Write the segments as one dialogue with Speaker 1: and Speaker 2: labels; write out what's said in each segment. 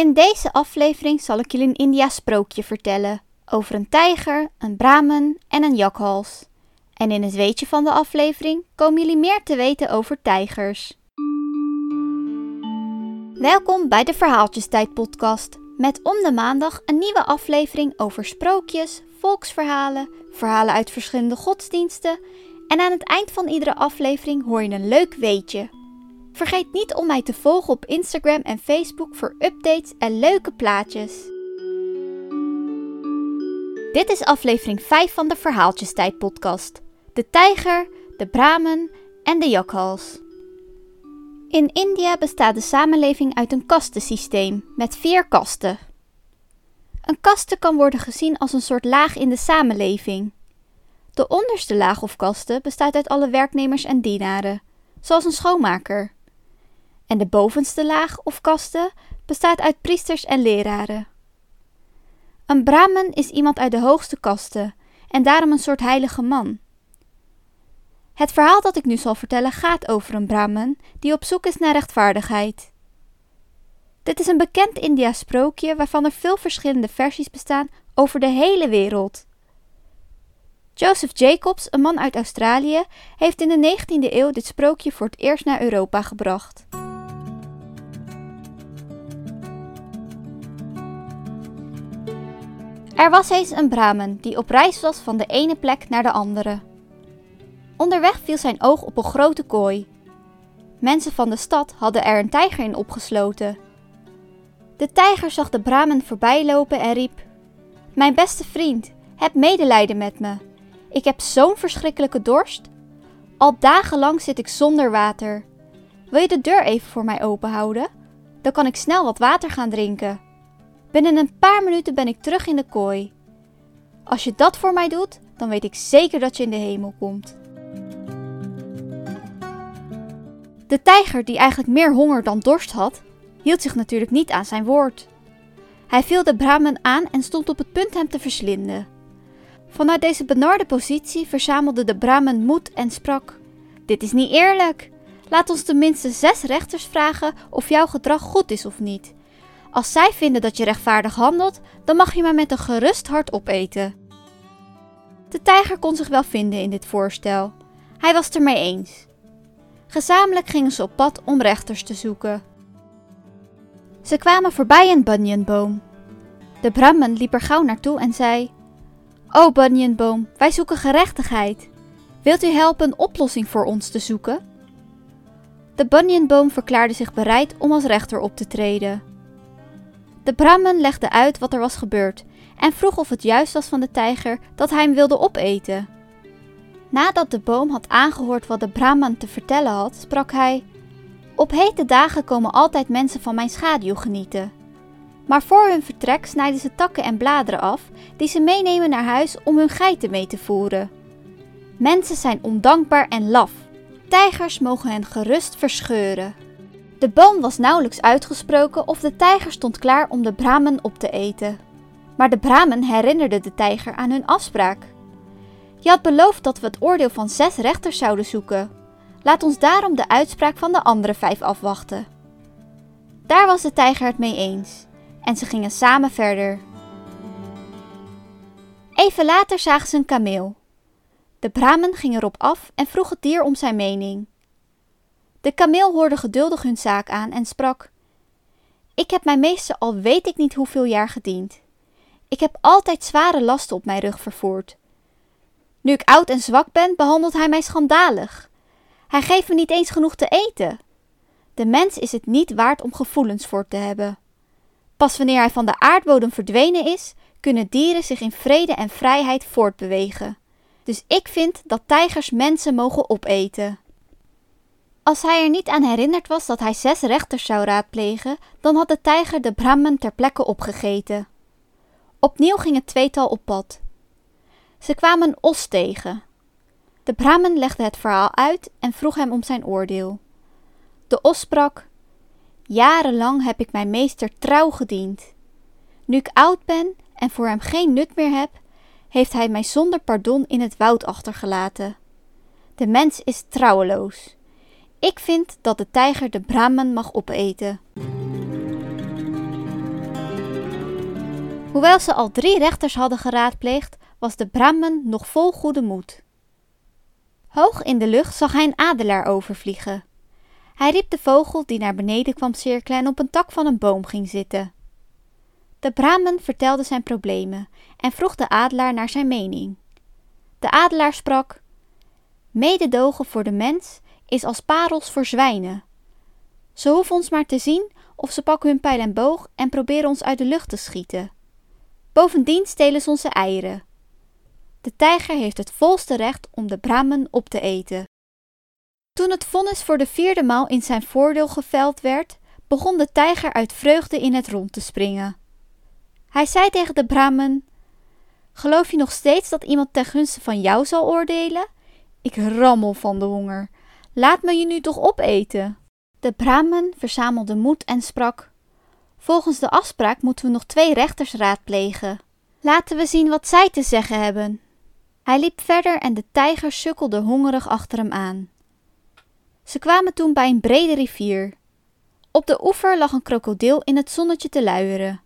Speaker 1: In deze aflevering zal ik jullie een India sprookje vertellen over een tijger, een brahman en een jakhals. En in het weetje van de aflevering komen jullie meer te weten over tijgers. Welkom bij de Verhaaltjestijd podcast met om de maandag een nieuwe aflevering over sprookjes, volksverhalen, verhalen uit verschillende godsdiensten en aan het eind van iedere aflevering hoor je een leuk weetje. Vergeet niet om mij te volgen op Instagram en Facebook voor updates en leuke plaatjes. Dit is aflevering 5 van de Verhaaltjestijd podcast. De tijger, de brahman en de jakhals. In India bestaat de samenleving uit een kastensysteem met vier kasten. Een kaste kan worden gezien als een soort laag in de samenleving. De onderste laag of kaste bestaat uit alle werknemers en dienaren, zoals een schoonmaker. En de bovenste laag of kaste bestaat uit priesters en leraren. Een brahman is iemand uit de hoogste kaste en daarom een soort heilige man. Het verhaal dat ik nu zal vertellen gaat over een brahman die op zoek is naar rechtvaardigheid. Dit is een bekend India sprookje waarvan er veel verschillende versies bestaan over de hele wereld. Joseph Jacobs, een man uit Australië, heeft in de 19e eeuw dit sprookje voor het eerst naar Europa gebracht. Er was eens een Brahman die op reis was van de ene plek naar de andere. Onderweg viel zijn oog op een grote kooi. Mensen van de stad hadden er een tijger in opgesloten. De tijger zag de Brahman voorbijlopen en riep: Mijn beste vriend, heb medelijden met me. Ik heb zo'n verschrikkelijke dorst. Al dagenlang zit ik zonder water. Wil je de deur even voor mij openhouden? Dan kan ik snel wat water gaan drinken. Binnen een paar minuten ben ik terug in de kooi. Als je dat voor mij doet, dan weet ik zeker dat je in de hemel komt. De tijger, die eigenlijk meer honger dan dorst had, hield zich natuurlijk niet aan zijn woord. Hij viel de Brahman aan en stond op het punt hem te verslinden. Vanuit deze benarde positie verzamelde de Brahman moed en sprak: Dit is niet eerlijk. Laat ons tenminste zes rechters vragen of jouw gedrag goed is of niet. Als zij vinden dat je rechtvaardig handelt, dan mag je maar met een gerust hart opeten. De tijger kon zich wel vinden in dit voorstel. Hij was het ermee eens. Gezamenlijk gingen ze op pad om rechters te zoeken. Ze kwamen voorbij een banyanboom. De Brahman liep er gauw naartoe en zei: O banyanboom, wij zoeken gerechtigheid. Wilt u helpen een oplossing voor ons te zoeken? De banyanboom verklaarde zich bereid om als rechter op te treden. De Brahman legde uit wat er was gebeurd en vroeg of het juist was van de tijger dat hij hem wilde opeten. Nadat de boom had aangehoord wat de Brahman te vertellen had, sprak hij: Op hete dagen komen altijd mensen van mijn schaduw genieten. Maar voor hun vertrek snijden ze takken en bladeren af die ze meenemen naar huis om hun geiten mee te voeren. Mensen zijn ondankbaar en laf. Tijgers mogen hen gerust verscheuren. De boom was nauwelijks uitgesproken of de tijger stond klaar om de Brahman op te eten. Maar de Brahman herinnerde de tijger aan hun afspraak. Je had beloofd dat we het oordeel van zes rechters zouden zoeken. Laat ons daarom de uitspraak van de andere vijf afwachten. Daar was de tijger het mee eens en ze gingen samen verder. Even later zagen ze een kameel. De Brahman ging erop af en vroeg het dier om zijn mening. De kameel hoorde geduldig hun zaak aan en sprak: Ik heb mijn meester al weet ik niet hoeveel jaar gediend. Ik heb altijd zware lasten op mijn rug vervoerd. Nu ik oud en zwak ben, behandelt hij mij schandalig. Hij geeft me niet eens genoeg te eten. De mens is het niet waard om gevoelens voor te hebben. Pas wanneer hij van de aardbodem verdwenen is, kunnen dieren zich in vrede en vrijheid voortbewegen. Dus ik vind dat tijgers mensen mogen opeten. Als hij er niet aan herinnerd was dat hij zes rechters zou raadplegen, dan had de tijger de Brahman ter plekke opgegeten. Opnieuw ging het tweetal op pad. Ze kwamen een os tegen. De Brahman legde het verhaal uit en vroeg hem om zijn oordeel. De os sprak: Jarenlang heb ik mijn meester trouw gediend. Nu ik oud ben en voor hem geen nut meer heb, heeft hij mij zonder pardon in het woud achtergelaten. De mens is trouweloos. Ik vind dat de tijger de Brahman mag opeten. Hoewel ze al drie rechters hadden geraadpleegd, was de Brahman nog vol goede moed. Hoog in de lucht zag hij een adelaar overvliegen. Hij riep de vogel die naar beneden kwam cirkelen en op een tak van een boom ging zitten. De Brahman vertelde zijn problemen en vroeg de adelaar naar zijn mening. De adelaar sprak: Mededogen voor de mens is als parels voor zwijnen. Ze hoeven ons maar te zien of ze pakken hun pijl en boog en proberen ons uit de lucht te schieten. Bovendien stelen ze onze eieren. De tijger heeft het volste recht om de Brahman op te eten. Toen het vonnis voor de vierde maal in zijn voordeel geveld werd, begon de tijger uit vreugde in het rond te springen. Hij zei tegen de Brahman: Geloof je nog steeds dat iemand ten gunste van jou zal oordelen? Ik rammel van de honger. Laat me je nu toch opeten. De Brahman verzamelde moed en sprak: Volgens de afspraak moeten we nog twee rechters raadplegen. Laten we zien wat zij te zeggen hebben. Hij liep verder en de tijger sukkelde hongerig achter hem aan. Ze kwamen toen bij een brede rivier. Op de oever lag een krokodil in het zonnetje te luieren.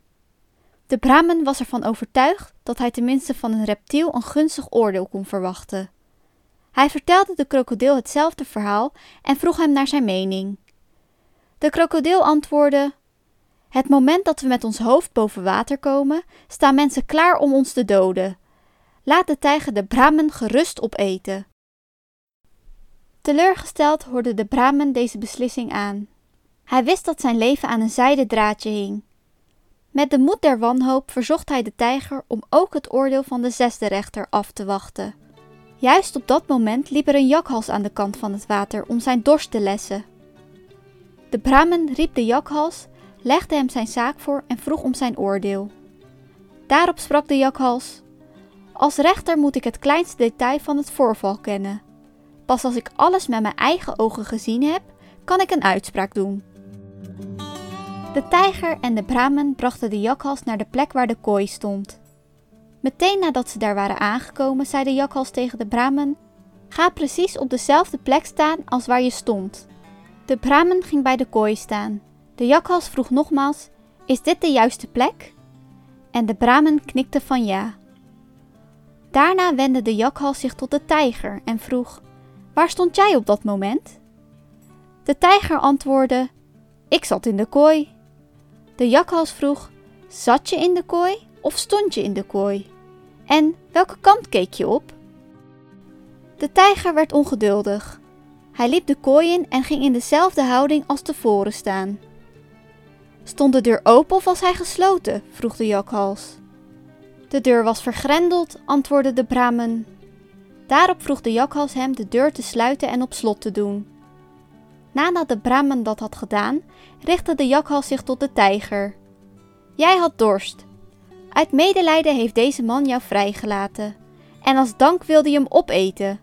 Speaker 1: De Brahman was ervan overtuigd dat hij tenminste van een reptiel een gunstig oordeel kon verwachten. Hij vertelde de krokodil hetzelfde verhaal en vroeg hem naar zijn mening. De krokodil antwoordde: Het moment dat we met ons hoofd boven water komen, staan mensen klaar om ons te doden. Laat de tijger de Brahman gerust opeten. Teleurgesteld hoorde de Brahman deze beslissing aan. Hij wist dat zijn leven aan een zijden draadje hing. Met de moed der wanhoop verzocht hij de tijger om ook het oordeel van de zesde rechter af te wachten. Juist op dat moment liep er een jakhals aan de kant van het water om zijn dorst te lessen. De Brahman riep de jakhals, legde hem zijn zaak voor en vroeg om zijn oordeel. Daarop sprak de jakhals: Als rechter moet ik het kleinste detail van het voorval kennen. Pas als ik alles met mijn eigen ogen gezien heb, kan ik een uitspraak doen. De tijger en de Brahman brachten de jakhals naar de plek waar de kooi stond. Meteen nadat ze daar waren aangekomen, zei de jakhals tegen de Brahman: Ga precies op dezelfde plek staan als waar je stond. De Brahman ging bij de kooi staan. De jakhals vroeg nogmaals: Is dit de juiste plek? En de Brahman knikte van ja. Daarna wendde de jakhals zich tot de tijger en vroeg: Waar stond jij op dat moment? De tijger antwoordde: Ik zat in de kooi. De jakhals vroeg: Zat je in de kooi of stond je in de kooi? En welke kant keek je op? De tijger werd ongeduldig. Hij liep de kooi in en ging in dezelfde houding als tevoren staan. Stond de deur open of was hij gesloten? vroeg de jakhals. De deur was vergrendeld, antwoordde de Brahman. Daarop vroeg de jakhals hem de deur te sluiten en op slot te doen. Nadat de Brahman dat had gedaan, richtte de jakhals zich tot de tijger. Jij had dorst. Uit medelijden heeft deze man jou vrijgelaten. En als dank wilde je hem opeten.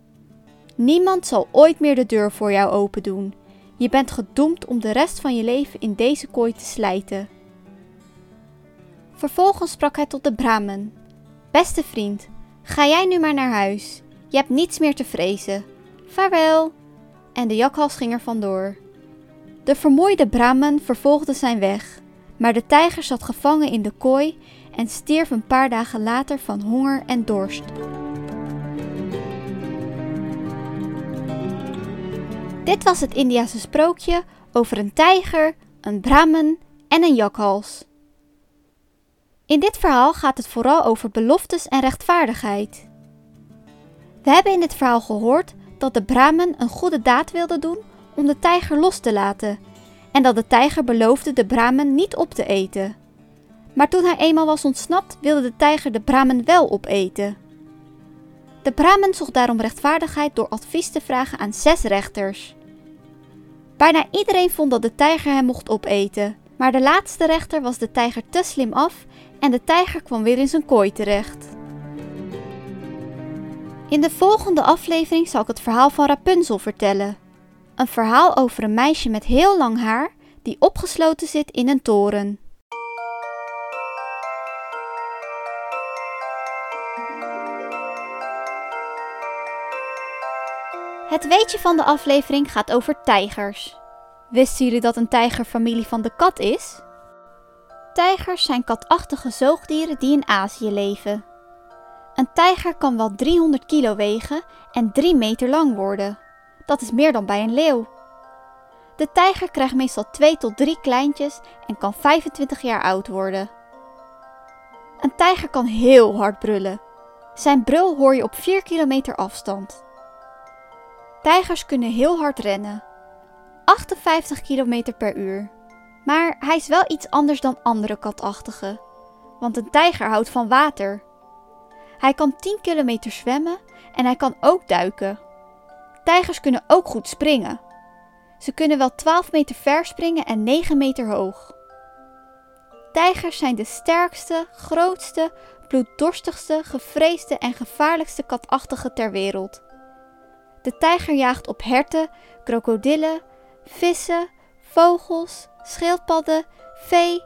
Speaker 1: Niemand zal ooit meer de deur voor jou open doen. Je bent gedoemd om de rest van je leven in deze kooi te slijten. Vervolgens sprak hij tot de Brahman: Beste vriend, ga jij nu maar naar huis. Je hebt niets meer te vrezen. Vaarwel! En de jakhals ging er vandoor. De vermoeide Brahman vervolgde zijn weg, maar de tijger zat gevangen in de kooi en stierf een paar dagen later van honger en dorst. Dit was het Indiase sprookje over een tijger, een Brahman en een jakhals. In dit verhaal gaat het vooral over beloftes en rechtvaardigheid. We hebben in dit verhaal gehoord dat de Brahman een goede daad wilde doen om de tijger los te laten en dat de tijger beloofde de Brahman niet op te eten. Maar toen hij eenmaal was ontsnapt, wilde de tijger de Brahman wel opeten. De Brahman zocht daarom rechtvaardigheid door advies te vragen aan zes rechters. Bijna iedereen vond dat de tijger hem mocht opeten, maar de laatste rechter was de tijger te slim af en de tijger kwam weer in zijn kooi terecht. In de volgende aflevering zal ik het verhaal van Rapunzel vertellen. Een verhaal over een meisje met heel lang haar die opgesloten zit in een toren. Het weetje van de aflevering gaat over tijgers. Wisten jullie dat een tijger familie van de kat is? Tijgers zijn katachtige zoogdieren die in Azië leven. Een tijger kan wel 300 kilo wegen en 3 meter lang worden. Dat is meer dan bij een leeuw. De tijger krijgt meestal 2 tot 3 kleintjes en kan 25 jaar oud worden. Een tijger kan heel hard brullen. Zijn brul hoor je op 4 kilometer afstand. Tijgers kunnen heel hard rennen. 58 km per uur. Maar hij is wel iets anders dan andere katachtigen. Want een tijger houdt van water. Hij kan 10 kilometer zwemmen en hij kan ook duiken. Tijgers kunnen ook goed springen. Ze kunnen wel 12 meter ver springen en 9 meter hoog. Tijgers zijn de sterkste, grootste, bloeddorstigste, gevreesde en gevaarlijkste katachtigen ter wereld. De tijger jaagt op herten, krokodillen, vissen, vogels, schildpadden, vee,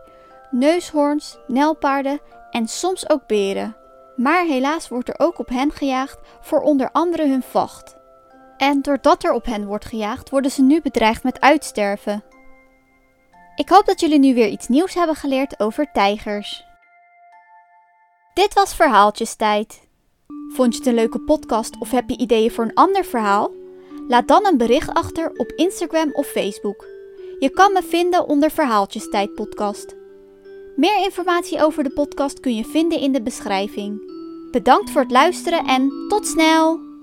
Speaker 1: neushoorns, nelpaarden en soms ook beren. Maar helaas wordt er ook op hen gejaagd voor onder andere hun vacht. En doordat er op hen wordt gejaagd, worden ze nu bedreigd met uitsterven. Ik hoop dat jullie nu weer iets nieuws hebben geleerd over tijgers. Dit was Verhaaltjestijd. Vond je het een leuke podcast of heb je ideeën voor een ander verhaal? Laat dan een bericht achter op Instagram of Facebook. Je kan me vinden onder Verhaaltjestijd podcast. Meer informatie over de podcast kun je vinden in de beschrijving. Bedankt voor het luisteren en tot snel!